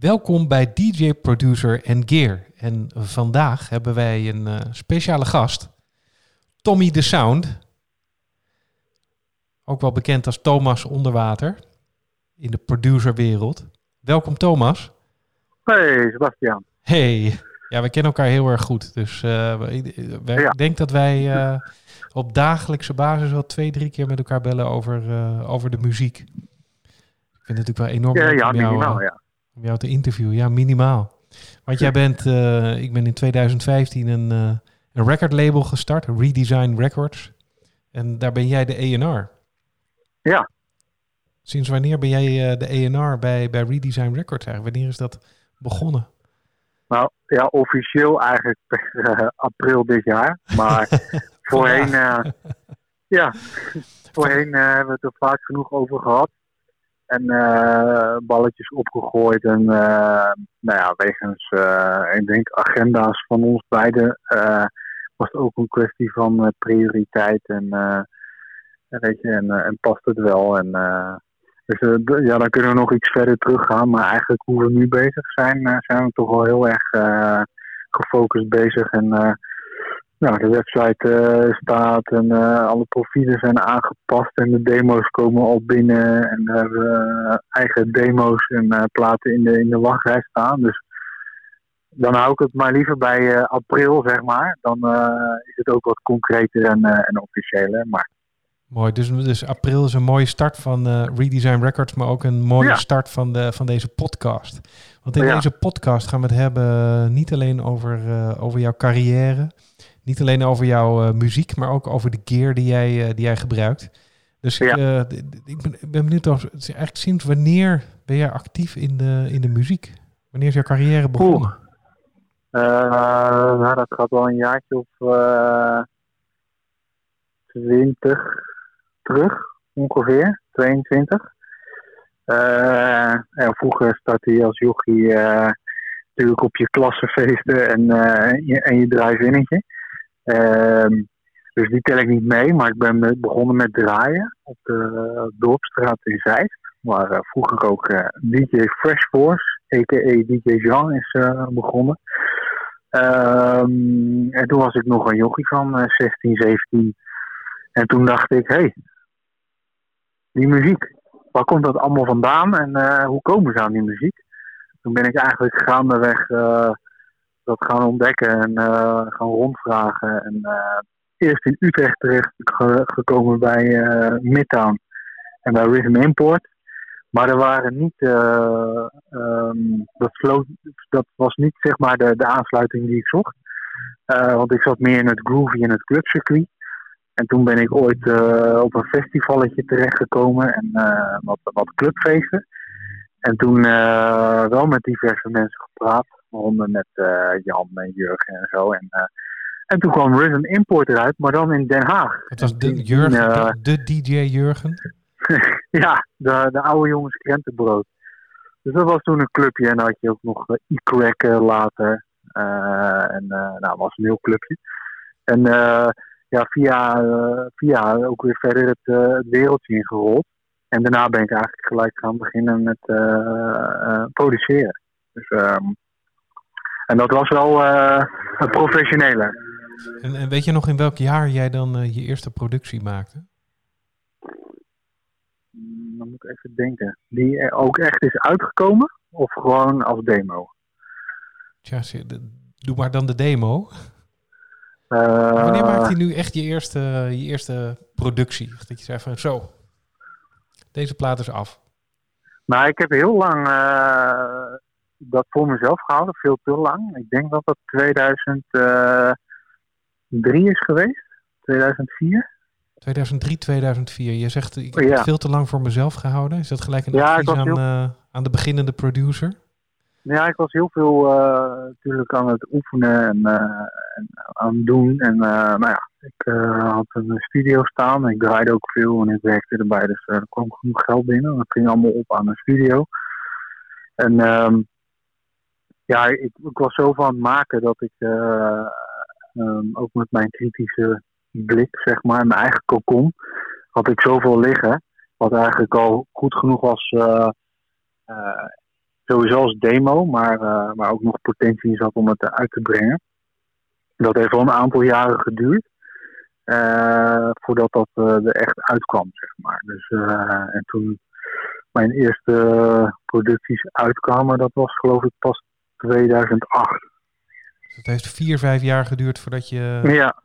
Welkom bij DJ Producer en Gear. En vandaag hebben wij een uh, speciale gast, Tommy de Sound. Ook wel bekend als Thomas Onderwater in de producerwereld. Welkom Thomas. Hey Sebastian. Hey. Ja, we kennen elkaar heel erg goed. Dus uh, ik denk dat wij uh, op dagelijkse basis wel twee, drie keer met elkaar bellen over, over de muziek. Ik vind het natuurlijk wel enorm ja, ja, om, jou, minimaal, ja. Om jou te interviewen. Ja, minimaal. Want jij bent, ik ben in 2015 een, een record label gestart, Redesign Records. En daar ben jij de ENR. Ja. Sinds wanneer ben jij de ENR bij, bij Redesign Records eigenlijk? Wanneer is dat begonnen? Nou ja, officieel eigenlijk uh, april dit jaar. Maar voorheen, uh, ja, voorheen uh, hebben we het er vaak genoeg over gehad. En balletjes opgegooid. En nou ja, wegens, ik denk, agenda's van ons beiden was het ook een kwestie van prioriteit. En, weet je, en, en past het wel. En dus uh, ja, dan kunnen we nog iets verder teruggaan. Maar eigenlijk hoe we nu bezig zijn, uh, zijn we toch wel heel erg uh, gefocust bezig. En nou, de website staat en alle profielen zijn aangepast. En de demo's komen al binnen. En we hebben eigen demo's en platen in de, in de wachtrij staan. Dus dan hou ik het maar liever bij april, zeg maar. Dan is het ook wat concreter en, en officiëler. Maar Mooi, dus, dus april is een mooie start van Redesign Records, maar ook een mooie start van, de, van deze podcast. Want in deze podcast gaan we het hebben niet alleen over, over jouw carrière, niet alleen over jouw uh, muziek, maar ook over de gear die jij, die jij gebruikt. Dus ik, ik, ben, ben benieuwd, of, eigenlijk sinds wanneer ben jij actief in de, in de muziek? Wanneer is jouw carrière begonnen? nou, dat gaat wel een jaartje of 20, terug, ongeveer, 22. Uh, ja, vroeger startte je als jochie uh, natuurlijk op je klassenfeesten en, uh, je, en je drive-innetje. Ehm, dus die tel ik niet mee, maar ik ben begonnen met draaien op de Dorpstraat in Zeist. Waar vroeger ook DJ Fresh Force, a.k.a. DJ Jean, is begonnen. Um, en toen was ik nog een jochie van 16, 17. En toen dacht ik, hé, hey, die muziek. Waar komt dat allemaal vandaan en hoe komen ze aan die muziek? Toen ben ik eigenlijk gaandeweg dat gaan ontdekken en uh, gaan rondvragen. En eerst in Utrecht terecht gekomen bij Midtown en bij Rhythm Import. Maar er waren niet, um, dat, dat was niet zeg maar de, de aansluiting die ik zocht. want ik zat meer in het groovy en het clubcircuit. En toen ben ik ooit op een festivalletje terechtgekomen en wat, wat clubfeesten. En toen wel met diverse mensen gepraat, met Jan en Jurgen en zo. En, en toen kwam Rhythm Import eruit, maar dan in Den Haag. Het was de, Jurgen, de, de, DJ Jurgen? ja, de, de oude jongens krentenbrood. Dus dat was toen een clubje en dan had je ook nog E-Crack later. en nou, was een heel clubje. En ja, via, uh, via ook weer verder het, uh, wereldje ingerold. En daarna ben ik eigenlijk gelijk gaan beginnen met uh, produceren. Dus, um, en dat was wel het professionele. En, en, weet je nog in welk jaar jij dan je eerste productie maakte? Hmm, dan moet ik even denken. Die ook echt is uitgekomen? Of gewoon als demo? Tja, doe maar dan de demo. Uh, wanneer maakt hij nu echt je eerste, je eerste productie? Dat je zei van zo, deze plaat is af. Nou, ik heb heel lang uh, dat voor mezelf gehouden, veel te lang. Ik denk dat dat 2003 is geweest, 2004. 2003, 2004. Je zegt, ik heb het veel te lang voor mezelf gehouden. Is dat gelijk een ja, advies aan, heel... uh, aan de beginnende producer? Ja, ik was heel veel uh, natuurlijk aan het oefenen en, uh, en aan het doen. En nou ja, ik had een studio staan ik draaide ook veel en ik werkte erbij. Dus er kwam genoeg geld binnen. Dat ging allemaal op aan een studio. En um, ja, ik, ik, was zo van het maken dat ik um, ook met mijn kritische blik, zeg maar, mijn eigen kokon, had ik zoveel liggen. Wat eigenlijk al goed genoeg was sowieso als demo, maar, maar ook nog potentie zat om het uit te brengen. Dat heeft wel een aantal jaren geduurd. Voordat dat er echt uitkwam, zeg maar. Dus, en toen mijn eerste producties uitkwamen, dat was geloof ik pas 2008. Dus het heeft vier, vijf jaar geduurd voordat je... Ja.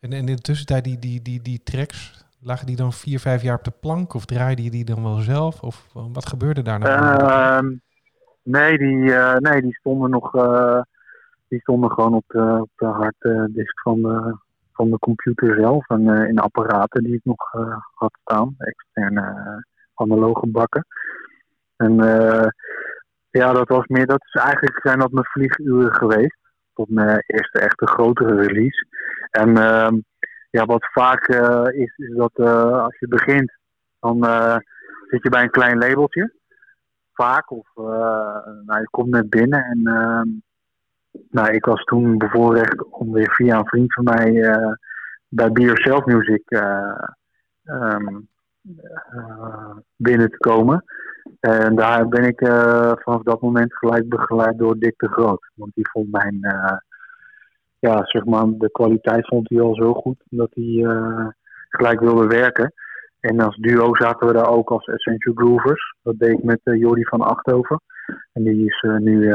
En, en in de tussentijd die, die, die, die tracks, lagen die dan vier, vijf jaar op de plank? Of draaide je die dan wel zelf? Of wat gebeurde daar nou? Uh, nee, die, uh, nee, die stonden nog... Uh, die stonden gewoon op de, op de harddisk van de, van de computer zelf. En in apparaten die ik nog had staan. Externe analoge bakken. En ja, dat was meer... Dat is eigenlijk zijn dat mijn vlieguren geweest. Tot mijn eerste echte grotere release. En ehm, ja, wat vaak uh, is, is dat uh, als je begint, dan uh, zit je bij een klein labeltje. Vaak. Of nou, je komt net binnen en ehm, nou, ik was toen bevoorrecht om weer via een vriend van mij bij Be Yourself Music um, binnen te komen. En daar ben ik vanaf dat moment gelijk begeleid door Dick de Groot. Want die vond mijn ja, zeg maar, de kwaliteit vond hij al zo goed dat hij uh, gelijk wilde werken. En als duo zaten we daar ook als Essential Groovers. Dat deed ik met Jordi van Achthoven. En die is nu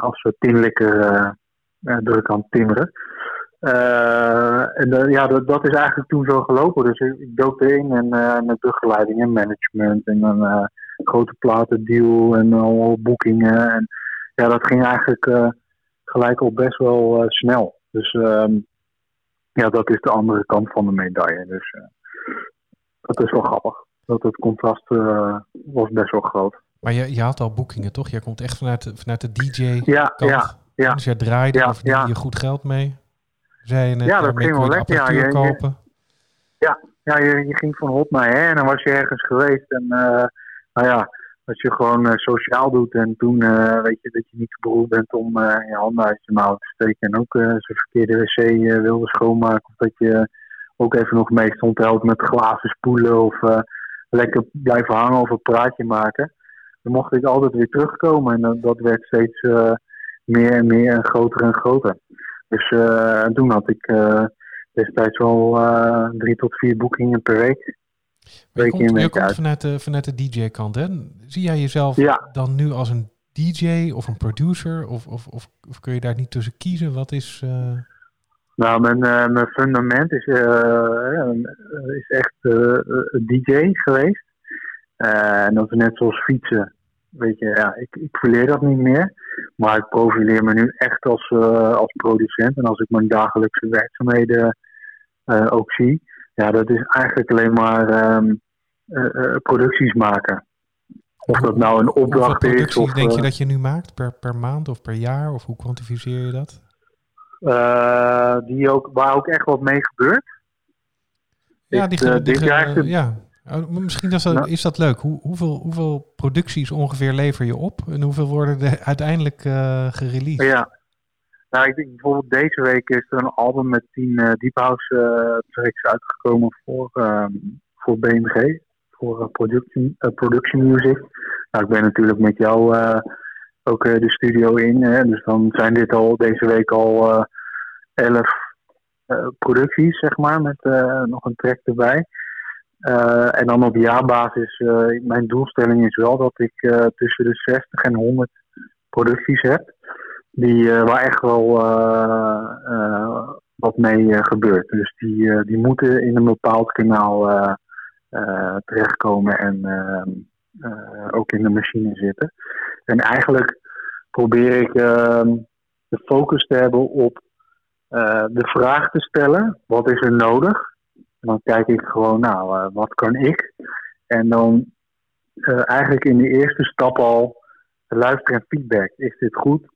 als tinlikker druk aan het timmeren. en ja, dat, dat, is eigenlijk toen zo gelopen. Dus ik, ik dook erin en met begeleiding en management en een grote platendeal en al boekingen. En ja, dat ging eigenlijk gelijk al best wel snel. Dus um, ja, dat is de andere kant van de medaille. Dus uh, dat is wel grappig. Dat het contrast was best wel groot. Maar je, je had al boekingen, toch? Jij komt echt vanuit de, vanuit de DJ-kant. Ja, ja, ja. Dus jij draaide ja, ja. je goed geld mee? Zei je net, ja, dat ging wel lekker. Ja, je, kopen. ja, ja je, je ging van hot naar her en dan was je ergens geweest. En uh, nou ja, als je gewoon uh, sociaal doet en toen uh, weet je dat je niet beroerd bent om uh, je handen uit je mouw te steken en ook zijn verkeerde wc wilde schoonmaken. Of dat je ook even nog mee stond met glazen spoelen of lekker blijven hangen of een praatje maken. Dan mocht ik altijd weer terugkomen en dat, werd steeds meer en meer en groter en groter. Dus en toen had ik destijds wel drie tot vier boekingen per week. Je komt, je komt vanuit de, vanuit de DJ-kant, hè? Zie jij jezelf dan nu als een DJ of een producer? Of, of, of, of, kun je daar niet tussen kiezen? Wat is... Uh... Nou, mijn, uh, mijn fundament is, uh, is echt DJ geweest. en dat is net zoals fietsen. Weet je, ja, ik, ik verleer dat niet meer. Maar ik profileer me nu echt als, als producent. En als ik mijn dagelijkse werkzaamheden ook zie ja, dat is eigenlijk alleen maar um, uh, producties maken. Of dat nou een opdracht is. Of, denk je dat je nu maakt per, per maand of per jaar? Of hoe kwantificeer je dat? Uh, die ook, waar ook echt wat mee gebeurt. Ja, die, uh, dit jaar ja. Oh, misschien is dat, nou, is dat leuk. Hoe, hoeveel, hoeveel producties ongeveer lever je op? En hoeveel worden er uiteindelijk gereleased? Ja, nou, ik denk bijvoorbeeld deze week is er een album met tien uh, Deep House uh, tracks uitgekomen voor, um, voor BMG, voor uh, production, production Music. Nou, ik ben natuurlijk met jou ook de studio in, hè, dus dan zijn dit al deze week al elf producties, zeg maar, met nog een track erbij. en dan op jaarbasis, mijn doelstelling is wel dat ik tussen de 60 en 100 producties heb die, uh, waar echt wel uh, wat mee gebeurt. Dus die, die moeten in een bepaald kanaal terechtkomen en ook in de machine zitten. En eigenlijk probeer ik ehm, de focus te hebben op de vraag te stellen: wat is er nodig? En dan kijk ik gewoon, nou, wat kan ik? En dan eigenlijk in de eerste stap al luisteren en feedback. Is dit goed?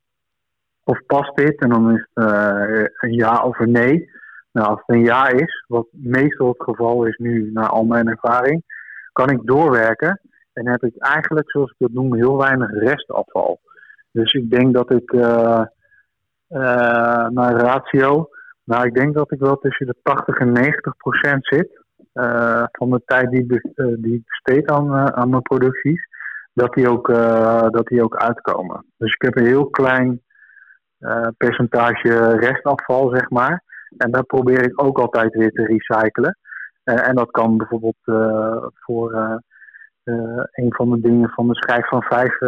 Of past dit? En dan is het uh, een ja of een nee. Nou, als het een ja is, wat meestal het geval is nu, naar al mijn ervaring, kan ik doorwerken. En heb ik eigenlijk, zoals ik dat noem, heel weinig restafval. Dus ik denk dat ik uh, uh, naar ratio, nou ik denk dat ik wel tussen de 80 en 90 procent zit. van de tijd die, die ik besteed aan, aan mijn producties. dat die ook, dat die ook uitkomen. Dus ik heb een heel klein percentage restafval, zeg maar. En dat probeer ik ook altijd weer te recyclen. en dat kan bijvoorbeeld voor een van de dingen van de schijf van vijf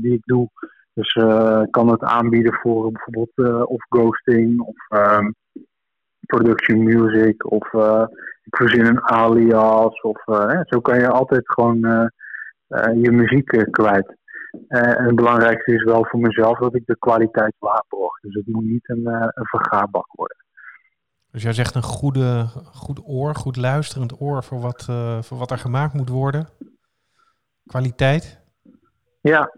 die ik doe. Dus ik kan het aanbieden voor bijvoorbeeld of ghosting of ehm, production music of ik verzin een alias. Of, zo kan je altijd gewoon je muziek kwijt. En het belangrijkste is wel voor mezelf dat ik de kwaliteit waarborg. Dus het moet niet een, een vergaarbak worden. Dus jij zegt een goede, goed oor, goed luisterend oor voor wat, voor wat er gemaakt moet worden. Kwaliteit. Ja.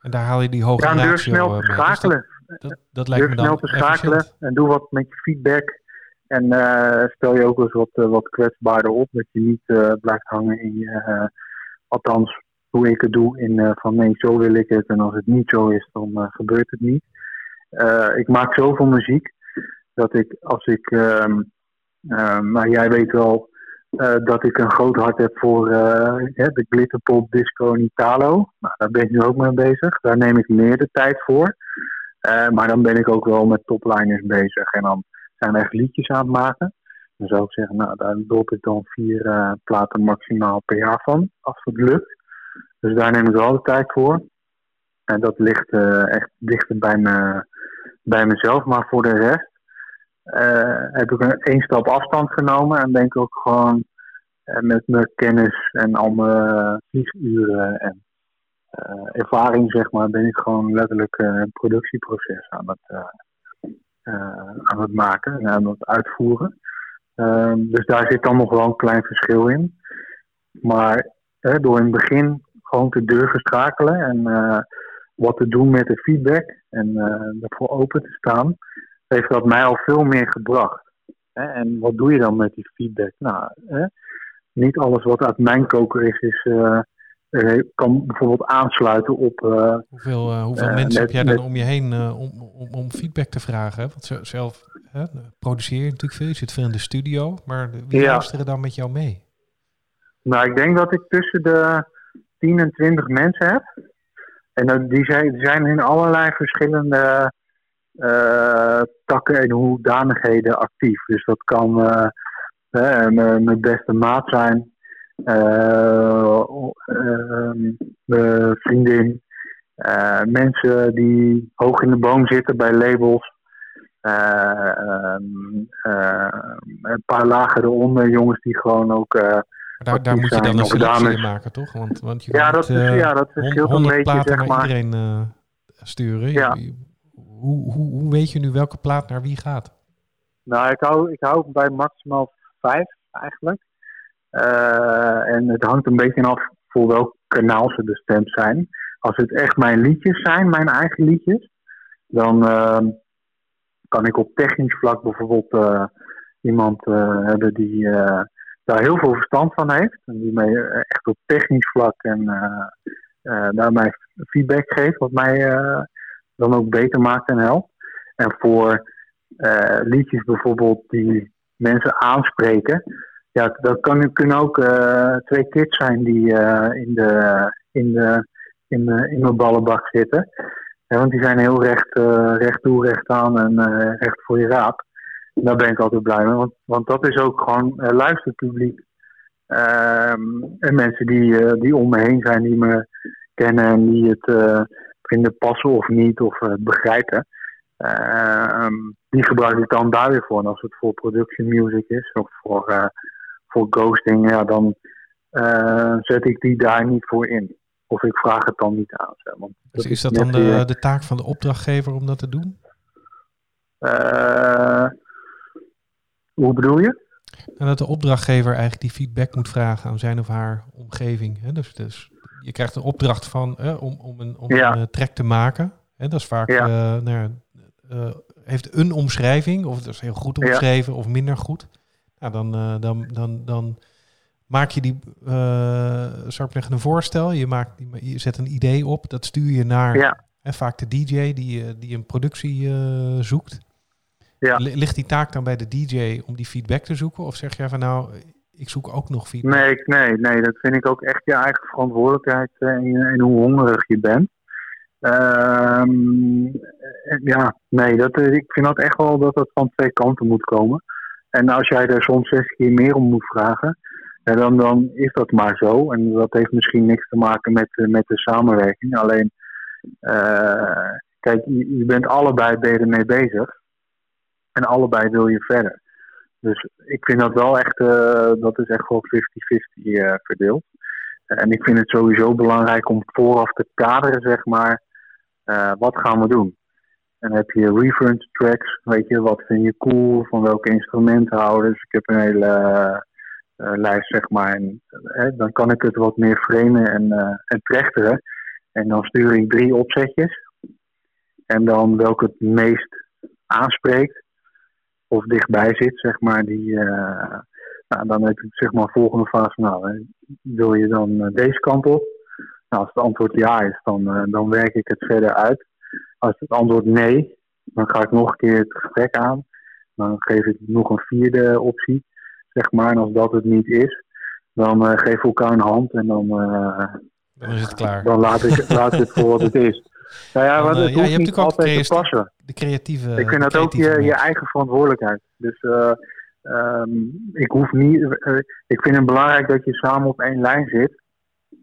En daar haal je die hoge ja, durf snel te schakelen. Dat, dat, lijkt me dan snel te schakelen en doe wat met je feedback. En uh, stel je ook eens wat, uh, wat kwetsbaarder op, dat je niet blijft hangen in je, althans hoe ik het doe, in van nee, zo wil ik het. En als het niet zo is, dan gebeurt het niet. ik maak zoveel muziek dat ik, als ik, ehm, maar jij weet wel dat ik een groot hart heb voor de glitterpop disco en Italo. Nou, daar ben ik nu ook mee bezig. Daar neem ik meer de tijd voor. maar dan ben ik ook wel met topliners bezig. En dan zijn echt liedjes aan het maken. Dan zou ik zeggen, nou, daar loop ik dan vier platen maximaal per jaar van, als het lukt. Dus daar neem ik wel de tijd voor. En dat ligt uh, echt dichter bij, me, bij mezelf. Maar voor de rest uh, heb ik een één stap afstand genomen. En denk ook gewoon met mijn kennis en al mijn vlieguren en ervaring, zeg maar, ben ik gewoon letterlijk een productieproces aan het eh, aan het maken en aan het uitvoeren. Ehm, dus daar zit dan nog wel een klein verschil in. Maar door in het begin gewoon te durven schakelen en eh, wat te doen met de feedback en uh, ervoor open te staan, heeft dat mij al veel meer gebracht. Hè? En wat doe je dan met die feedback? Nou, hè? niet alles wat uit mijn koker is, is uh, kan bijvoorbeeld aansluiten op. Uh, hoeveel uh, hoeveel mensen heb jij dan om je heen om, om, om, feedback te vragen? Hè? Want zelf hè, produceer je natuurlijk veel, je zit veel in de studio, maar wie ja. luisteren dan met jou mee? Nou, ik denk dat ik tussen de 10 en 20 mensen heb. En die zijn, in allerlei verschillende takken en hoedanigheden actief. Dus dat kan mijn beste maat zijn uh, vriendin, uh, mensen die hoog in de boom zitten bij labels. Uh, een paar lagen eronder, jongens die gewoon ook. Daar, daar moet je dan een selectie in maken, toch? Want, want je ja, dat is, ja, dat verschilt een beetje, zeg maar. iedereen sturen. Ja. Hoe, hoe, hoe weet je nu welke plaat naar wie gaat? Nou, ik hou, ik hou bij maximaal vijf eigenlijk. Uh, en het hangt een beetje af voor welk kanaal ze bestemd zijn. Als het echt mijn liedjes zijn, mijn eigen liedjes, dan uh, kan ik op technisch vlak bijvoorbeeld uh, iemand hebben die daar heel veel verstand van heeft. En die mij echt op technisch vlak en daar mij feedback geeft, wat mij dan ook beter maakt en helpt. En voor liedjes bijvoorbeeld die mensen aanspreken, ja, dat kan, kunnen ook uh, twee kids zijn die uh, in, de, in, de, in, in mijn ballenbak zitten. Want die zijn heel recht, uh, recht toe, recht aan en recht voor je raap. Daar ben ik altijd blij mee, want, want dat is ook gewoon luisterpubliek. Ehm, en mensen die, die om me heen zijn, die me kennen en die het vinden passen of niet, of begrijpen. Ehm, die gebruik ik dan daar weer voor. En als het voor production music is, of voor voor ghosting, ja, dan zet ik die daar niet voor in. Of ik vraag het dan niet aan. Want dus is dat dan de, de, taak van de opdrachtgever om dat te doen? Uh, hoe bedoel je? En dat de opdrachtgever eigenlijk die feedback moet vragen aan zijn of haar omgeving. Hè? Dus, dus je krijgt een opdracht van, om, om een, om ja. een track te maken. Hè? Dat is vaak, ja. uh, nou, heeft een omschrijving, of het is heel goed omschreven ja. of minder goed. Nou, dan, uh, dan, dan, dan maak je die, zou ik zeggen, een voorstel. Je, maakt, je zet een idee op, dat stuur je naar hè, vaak de DJ die, die een productie zoekt. Ja. Ligt die taak dan bij de DJ om die feedback te zoeken? Of zeg jij van nou, ik zoek ook nog feedback. Nee, nee, nee, dat vind ik ook echt je eigen verantwoordelijkheid en, en hoe hongerig je bent. Ehm, ja, nee, dat, ik vind dat echt wel dat het van twee kanten moet komen. En als jij er soms zes keer meer om moet vragen, dan, dan is dat maar zo. En dat heeft misschien niks te maken met, met de samenwerking. Alleen, uh, kijk, je, je, bent allebei ben je ermee bezig. En allebei wil je verder. Dus ik vind dat wel echt, uh, dat is echt wel 50-50 uh, verdeeld. En ik vind het sowieso belangrijk om vooraf te kaderen, zeg maar, uh, wat gaan we doen? En heb je reference tracks, weet je, wat vind je cool, van welke instrumenten houden. Dus ik heb een hele uh, lijst, zeg maar. En dan kan ik het wat meer framen en, en trechteren. En dan stuur ik drie opzetjes. En dan welke het meest aanspreekt of dichtbij zit, zeg maar, die, nou, dan heb ik zeg maar volgende fase, nou, wil je dan deze kant op? Nou, als het antwoord ja is, dan, dan werk ik het verder uit. Als het antwoord nee, dan ga ik nog een keer het gesprek aan. Dan geef ik nog een vierde optie, zeg maar. En als dat het niet is, dan uh, we elkaar een hand en dan, uh, dan is het klaar. Dan laat ik, laat ik het voor wat het is. Nou ja, het ja, je hebt natuurlijk altijd te passen. de creatieve. Ik vind dat ook je, je eigen verantwoordelijkheid. Dus um, ik hoef niet. ik vind het belangrijk dat je samen op één lijn zit.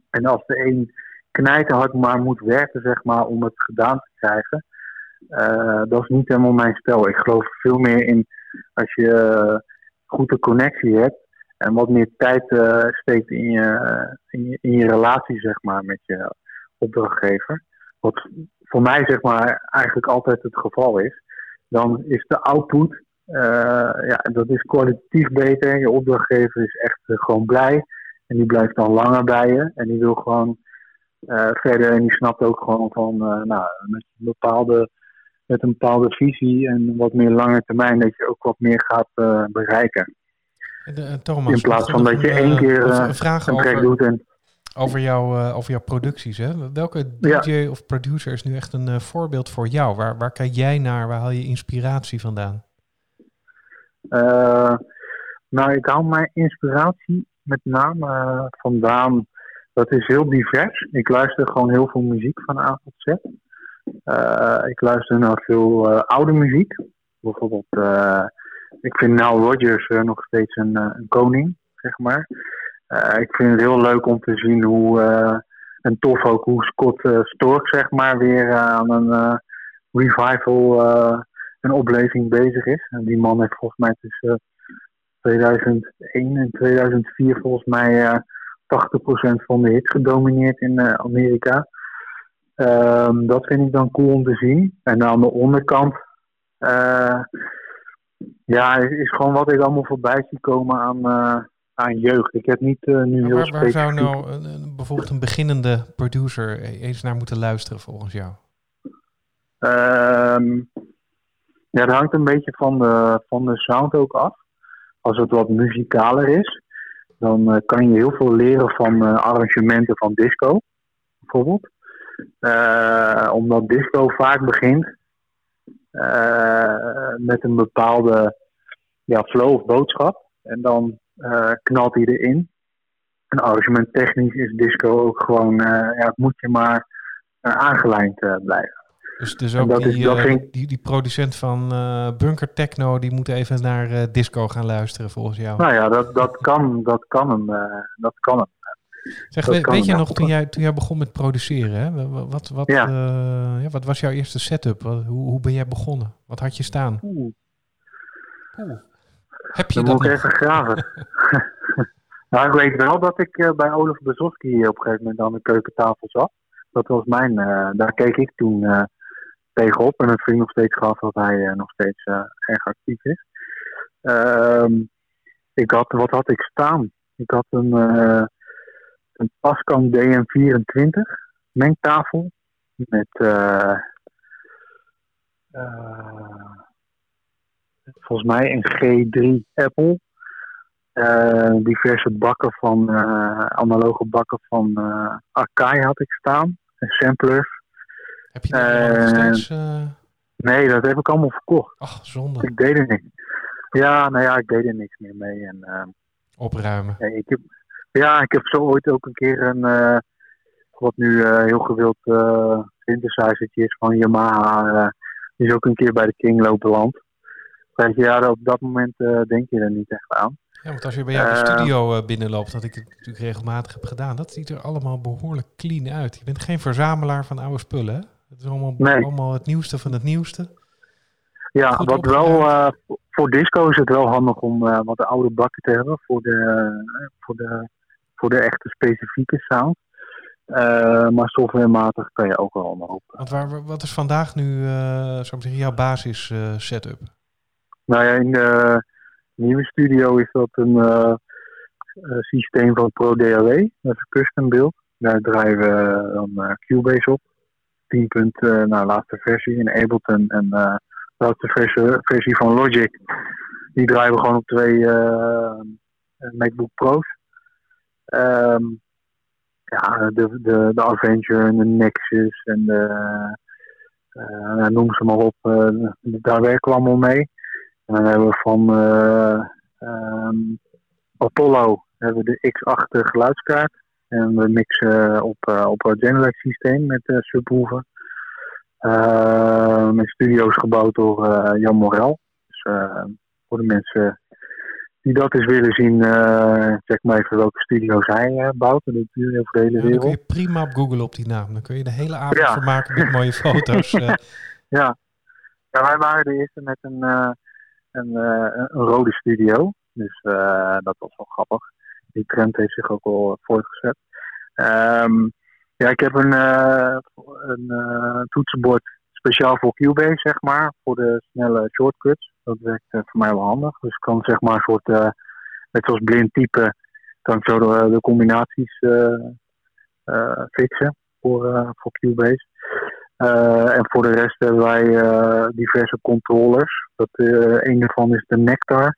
En als de een knijterhard maar moet werken, zeg maar, om het gedaan te krijgen. Uh, dat is niet helemaal mijn spel. Ik geloof veel meer in als je goed een connectie hebt en wat meer tijd steekt in je, in je, in, je, relatie, zeg maar, met je opdrachtgever. Wat voor mij, zeg maar, eigenlijk altijd het geval is. Dan is de output, ja, dat is kwalitatief beter. Je opdrachtgever is echt gewoon blij. En die blijft dan langer bij je. En die wil gewoon uh, verder, en die snapt ook gewoon van, nou, met een, bepaalde, met een bepaalde visie en wat meer lange termijn, dat je ook wat meer gaat bereiken. Thomas, In plaats van dat je één keer een, vraag een over, doet. En, over, jou, over jouw producties. Hè? Welke DJ ja. of producer is nu echt een voorbeeld voor jou? Waar, waar kijk jij naar? Waar haal je inspiratie vandaan? nou, ik haal mijn inspiratie met name vandaan dat is heel divers. Ik luister gewoon heel veel muziek van A tot Z. Ik luister naar veel oude muziek. Bijvoorbeeld, ik vind Nile Rodgers nog steeds een, een, koning, zeg maar. Ik vind het heel leuk om te zien hoe, en tof ook hoe Scott Stork, zeg maar, weer aan een revival, een opleving bezig is. En die man heeft volgens mij tussen 2001 en 2004 volgens mij 80% van de hits gedomineerd in Amerika. Um, dat vind ik dan cool om te zien. En aan de onderkant, ja, is, gewoon wat ik allemaal voorbij zie komen aan, aan jeugd. Ik heb niet nu heel waar, waar zou nou een, bijvoorbeeld een beginnende producer eens naar moeten luisteren volgens jou? Um, ja, dat hangt een beetje van de, van de sound ook af. Als het wat muzikaler is, dan uh, kan je heel veel leren van uh, arrangementen van disco, bijvoorbeeld. Omdat disco vaak begint met een bepaalde ja, flow of boodschap. En dan knalt hij erin. En arrangementtechnisch is disco ook gewoon, ja, het moet je maar aangelijnd blijven. Dus, dus ook die, is, uh, die, die, producent van Bunker Techno, die moet even naar disco gaan luisteren volgens jou. Nou ja, dat, dat kan, dat kan hem. dat kan hem. Zeg, weet, weet je nog, toen jij, toen jij begon met produceren, hè? Wat, wat, ja. ja. wat was jouw eerste setup? Wat, hoe, hoe ben jij begonnen? Wat had je staan? Oeh. Oeh. Heb je Dan dat moet ik even graven. nou, ik weet wel dat ik bij Olaf Bezowski op een gegeven moment aan de keukentafel zat. Dat was mijn, daar keek ik toen tegenop. En dat vind ik nog steeds gaaf dat hij uh, nog steeds uh, erg actief is. Um, ik had, wat had ik staan? Ik had een, uh, een Pascal DM24 mengtafel met volgens mij een G3 Apple. diverse bakken van analoge bakken van Akai had ik staan. En samplers heb je nog steeds? Uh... Nee, dat heb ik allemaal verkocht. Ach, zonde. Ik deed er niks. Ja, nou ja, ik deed er niks meer mee. En, uh, opruimen. Ja, ik heb, ja, ik heb zo ooit ook een keer een, wat nu heel gewild synthesizertje is van Yamaha, die is ook een keer bij de King beland. Weet je, ja, op dat moment denk je er niet echt aan. Ja, want als je bij jou de studio binnenloopt, dat ik het natuurlijk regelmatig heb gedaan, dat ziet er allemaal behoorlijk clean uit. Je bent geen verzamelaar van oude spullen, hè? Het is allemaal, allemaal het nieuwste van het nieuwste. Ja, wat wel, uh, voor disco is het wel handig om uh, wat oude bakken te hebben voor de, voor de, voor de echte specifieke sound. Uh, maar softwarematig kan je ook wel een Want waar, wat is vandaag nu, zeggen, jouw basis setup? Nou ja, in de nieuwe studio is dat een systeem van Pro DAW. Dat is een custom build. Daar draaien we dan Cubase op. 10. nou, laatste versie in Ableton en de versie, van Logic. Die draaien we gewoon op twee MacBook Pro's. Um, ja, de, de, de Avenger en de Nexus en de, noem ze maar op. Uh, daar werken we allemaal mee. En dan hebben we van um, Apollo hebben we de X8 geluidskaart. En we mixen op, op het Genelec systeem met uh, subwoofer. Uh, mijn studio is gebouwd door uh, Jan Morel. Dus uh, voor de mensen die dat eens willen zien, check maar even welke studio's hij bouwt. Dat doet over de hele wereld. dan kun je prima op Google op die naam. Dan kun je de hele avond ja. vermaken met mooie foto's. ja. ja, wij waren de eerste met een, een, een rode studio. Dus dat was wel grappig. Die trend heeft zich ook al voortgezet. Um, ja, ik heb een, een toetsenbord speciaal voor Cubase, zeg maar. Voor de snelle shortcuts. Dat werkt voor mij wel handig. Dus ik kan zeg maar een soort, net zoals blind typen, kan ik zo de, de combinaties fixen voor, voor Cubase. En voor de rest hebben wij diverse controllers. Dat, een daarvan is de Nectar.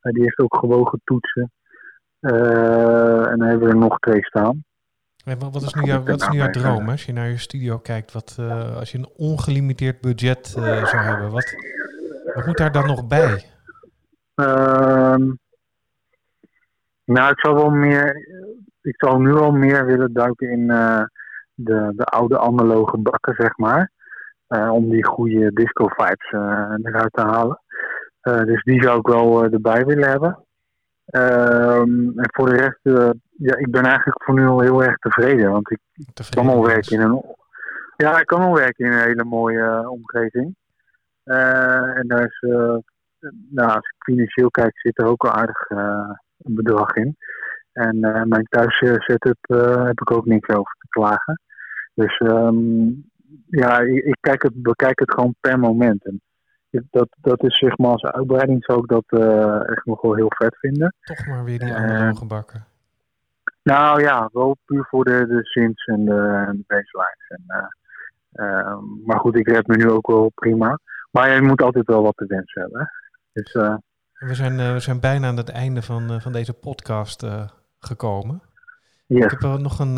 die heeft ook gewogen toetsen. en dan hebben we er nog twee staan. Wat is nu, jouw, wat is nu jouw droom als je naar je studio kijkt? Wat, als je een ongelimiteerd budget zou hebben, wat, wat moet daar dan nog bij? Uh, nou, ik zou wel meer. Ik zou nu al meer willen duiken in de, de oude analoge bakken, zeg maar. om die goede disco vibes eruit te halen. dus die zou ik wel erbij willen hebben. Um, en voor de rest, ja, ik ben eigenlijk voor nu al heel erg tevreden. Want ik kan al werken in een. Ja, ik kan al werken in een hele mooie omgeving. En daar is, nou, als ik financieel kijk, zit er ook een aardig een bedrag in. En mijn thuis setup heb ik ook niks over te klagen. Dus um, ja, ik, ik, kijk het, bekijk het gewoon per moment. En dat, dat is zeg maar als uitbreiding zou ik dat uh, echt nog wel heel vet vinden. Toch maar weer die andere uh, gebakken. Nou ja, wel puur voor de, de synths en de, de baselines. En, uh, maar goed, ik red me nu ook wel prima. Maar je moet altijd wel wat te wensen hebben. Dus, we, zijn, we zijn bijna aan het einde van, van deze podcast gekomen. Yes. Ik heb wel nog een,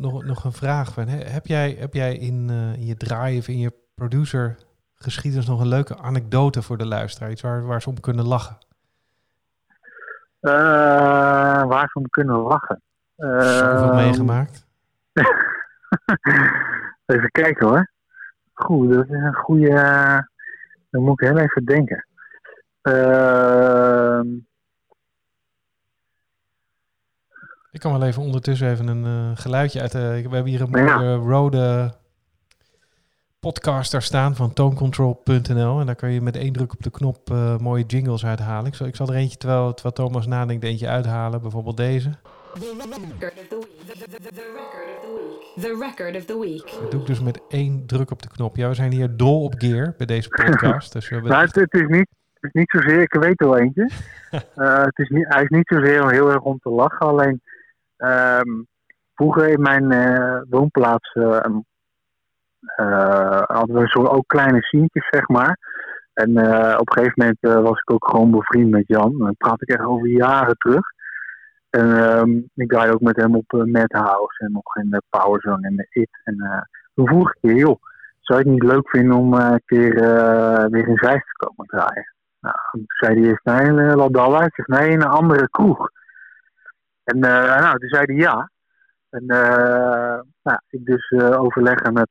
nog, nog een vraag. Van, heb, jij, heb jij in, in je drive, in je producer geschiedenis nog een leuke anekdote voor de luisteraar? Iets waar, waar ze om kunnen lachen? Uh, waar ze om kunnen lachen? Zoveel meegemaakt? even kijken hoor. Goed, dat is een goede... dan moet ik heel even denken. Uh, ik kan wel even ondertussen even een uh, geluidje uit... Uh, we hebben hier een mooie ja. rode podcaster staan van tonecontrol.nl. En daar kan je met één druk op de knop uh, mooie jingles uithalen. Ik zal, ik zal er eentje, terwijl, terwijl Thomas nadenkt, eentje uithalen. Bijvoorbeeld deze. The record of the week. Dat doe ik dus met één druk op de knop. Ja, we zijn hier dol op gear bij deze podcast. dus we hebben nou, het, het, is niet, het is niet zozeer, ik weet er wel eentje. uh, het is niet, hij is niet zozeer heel erg om te lachen. Alleen um, vroeger in mijn uh, woonplaats uh, uh, hadden we ook kleine sientjes, zeg maar. En uh, op een gegeven moment uh, was ik ook gewoon bevriend met Jan. Dan praat ik echt over jaren terug. En um, ik draai ook met hem op uh, en nog in de Powerzone en de It. En toen vroeg ik je, joh, zou je het niet leuk vinden om een keer weer in Zeist te komen draaien? Nou, toen zei hij eerst, nee, Ladalla. Ik zeg, nee, in een andere kroeg. En nou, toen zei hij ja. En nou, ik dus overleggen met,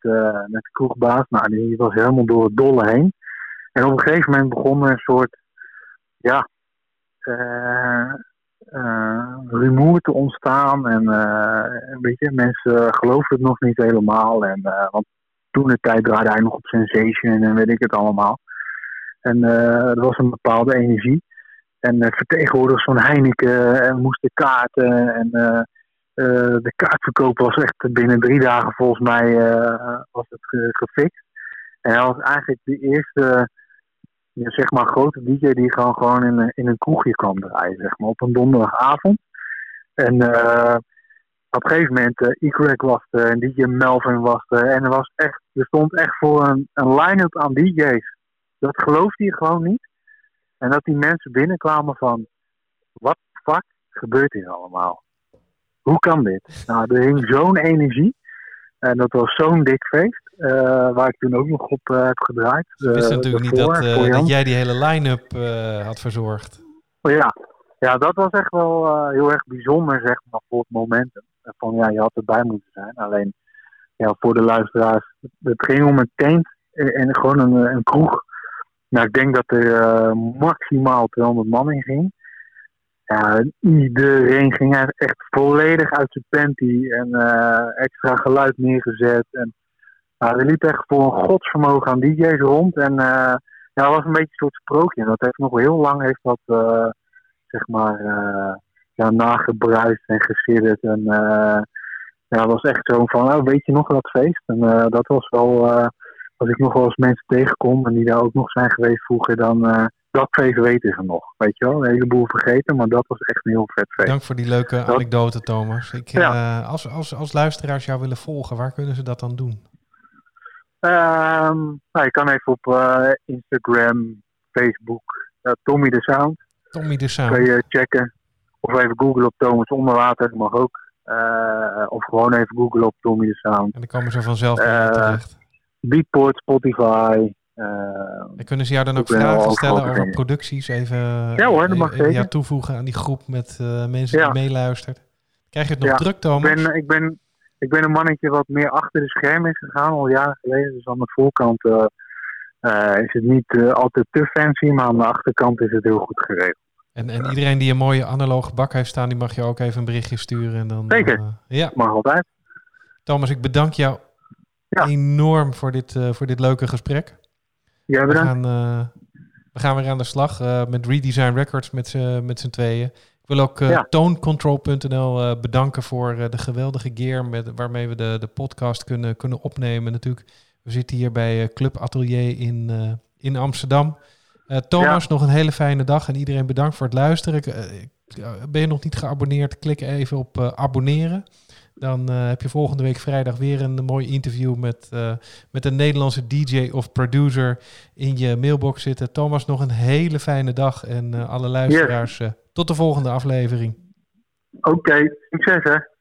met de kroegbaas. Nou, die was helemaal door het dolle heen. En op een gegeven moment begon een soort, ja, rumoer te ontstaan. En weet je, mensen geloofden het nog niet helemaal. En, want toen de tijd draaide hij nog op Sensation en weet ik het allemaal. En er was een bepaalde energie. En vertegenwoordigers van Heineken en moesten kaarten. En de kaartverkoop was echt binnen drie dagen volgens mij was het gefixt. En hij was eigenlijk de eerste zeg maar grote DJ die gewoon, gewoon in, een, in een kroegje kwam draaien, zeg maar, op een donderdagavond. En op een gegeven moment, uh, was er en DJ Melvin was er. En er, was echt, er stond echt voor een, een line-up aan DJ's. Dat geloofde hij gewoon niet. En dat die mensen binnenkwamen van, wat fuck gebeurt hier allemaal? Hoe kan dit? Nou, er hing zo'n energie. En dat was zo'n dik feest. Uh, waar ik toen ook nog op uh, heb gedraaid. Ze wisten uh, natuurlijk niet dat, dat, jij die hele line-up had verzorgd. Oh, ja. ja, dat was echt wel heel erg bijzonder, zeg maar, voor het momentum. Van ja, je had erbij moeten zijn. Alleen ja, voor de luisteraars, het ging om een tent en, gewoon een, een kroeg. Nou, ik denk dat er maximaal 200 man in ging. Iedereen ging echt volledig uit zijn panty en extra geluid neergezet. En nou, er liep echt voor een godsvermogen aan DJ's rond. En uh, ja, dat was een beetje een soort sprookje. Dat heeft nog heel lang heeft dat, zeg maar, ja, nagebruist en gesidderd. En ja, het was echt zo van, oh, weet je nog dat feest? En dat was wel, als ik nog wel eens mensen tegenkom en die daar ook nog zijn geweest vroeger, dan dat feest weten ze nog. Weet je wel, een heleboel vergeten, maar dat was echt een heel vet feest. Dank voor die leuke anekdote, Thomas. Ik, ja. als, als, als luisteraars jou willen volgen, waar kunnen ze dat dan doen? Um, nou, je kan even op uh, Instagram, Facebook, Tommy de Sound. Tommy de Sound. Kun je checken. Of even googlen op Thomas Onderwater, dat mag ook. Of gewoon even googlen op Tommy de Sound. En dan komen ze vanzelf terecht. Beatport, Spotify. en kunnen ze jou dan ook vragen stellen over producties? Even, ja hoor, dat mag even, zeker. toevoegen aan die groep met mensen die meeluistert. Krijg je het nog ja, druk, Thomas? Ik ben, ik ben, ik ben een mannetje wat meer achter de schermen is gegaan, al jaren geleden. Dus aan de voorkant uh, uh, is het niet uh, altijd te fancy, maar aan de achterkant is het heel goed geregeld. En, en iedereen die een mooie analoge bak heeft staan, die mag je ook even een berichtje sturen. En dan, Zeker, ja. mag altijd. Thomas, ik bedank jou ja. enorm voor dit, voor dit leuke gesprek. Ja, bedankt. We gaan, we gaan weer aan de slag met Redesign Records met z'n tweeën. Ik wil ook uh, tooncontrol.nl uh, bedanken voor uh, de geweldige gear met, waarmee we de, de podcast kunnen, kunnen opnemen. Natuurlijk, we zitten hier bij Club Atelier in, in Amsterdam. Thomas, ja. nog een hele fijne dag en iedereen bedankt voor het luisteren. ben je nog niet geabonneerd? Klik even op abonneren. Dan heb je volgende week vrijdag weer een mooi interview met, met een Nederlandse DJ of producer in je mailbox zitten. Thomas, nog een hele fijne dag en alle luisteraars. Tot de volgende aflevering. Oké, okay, succes hè.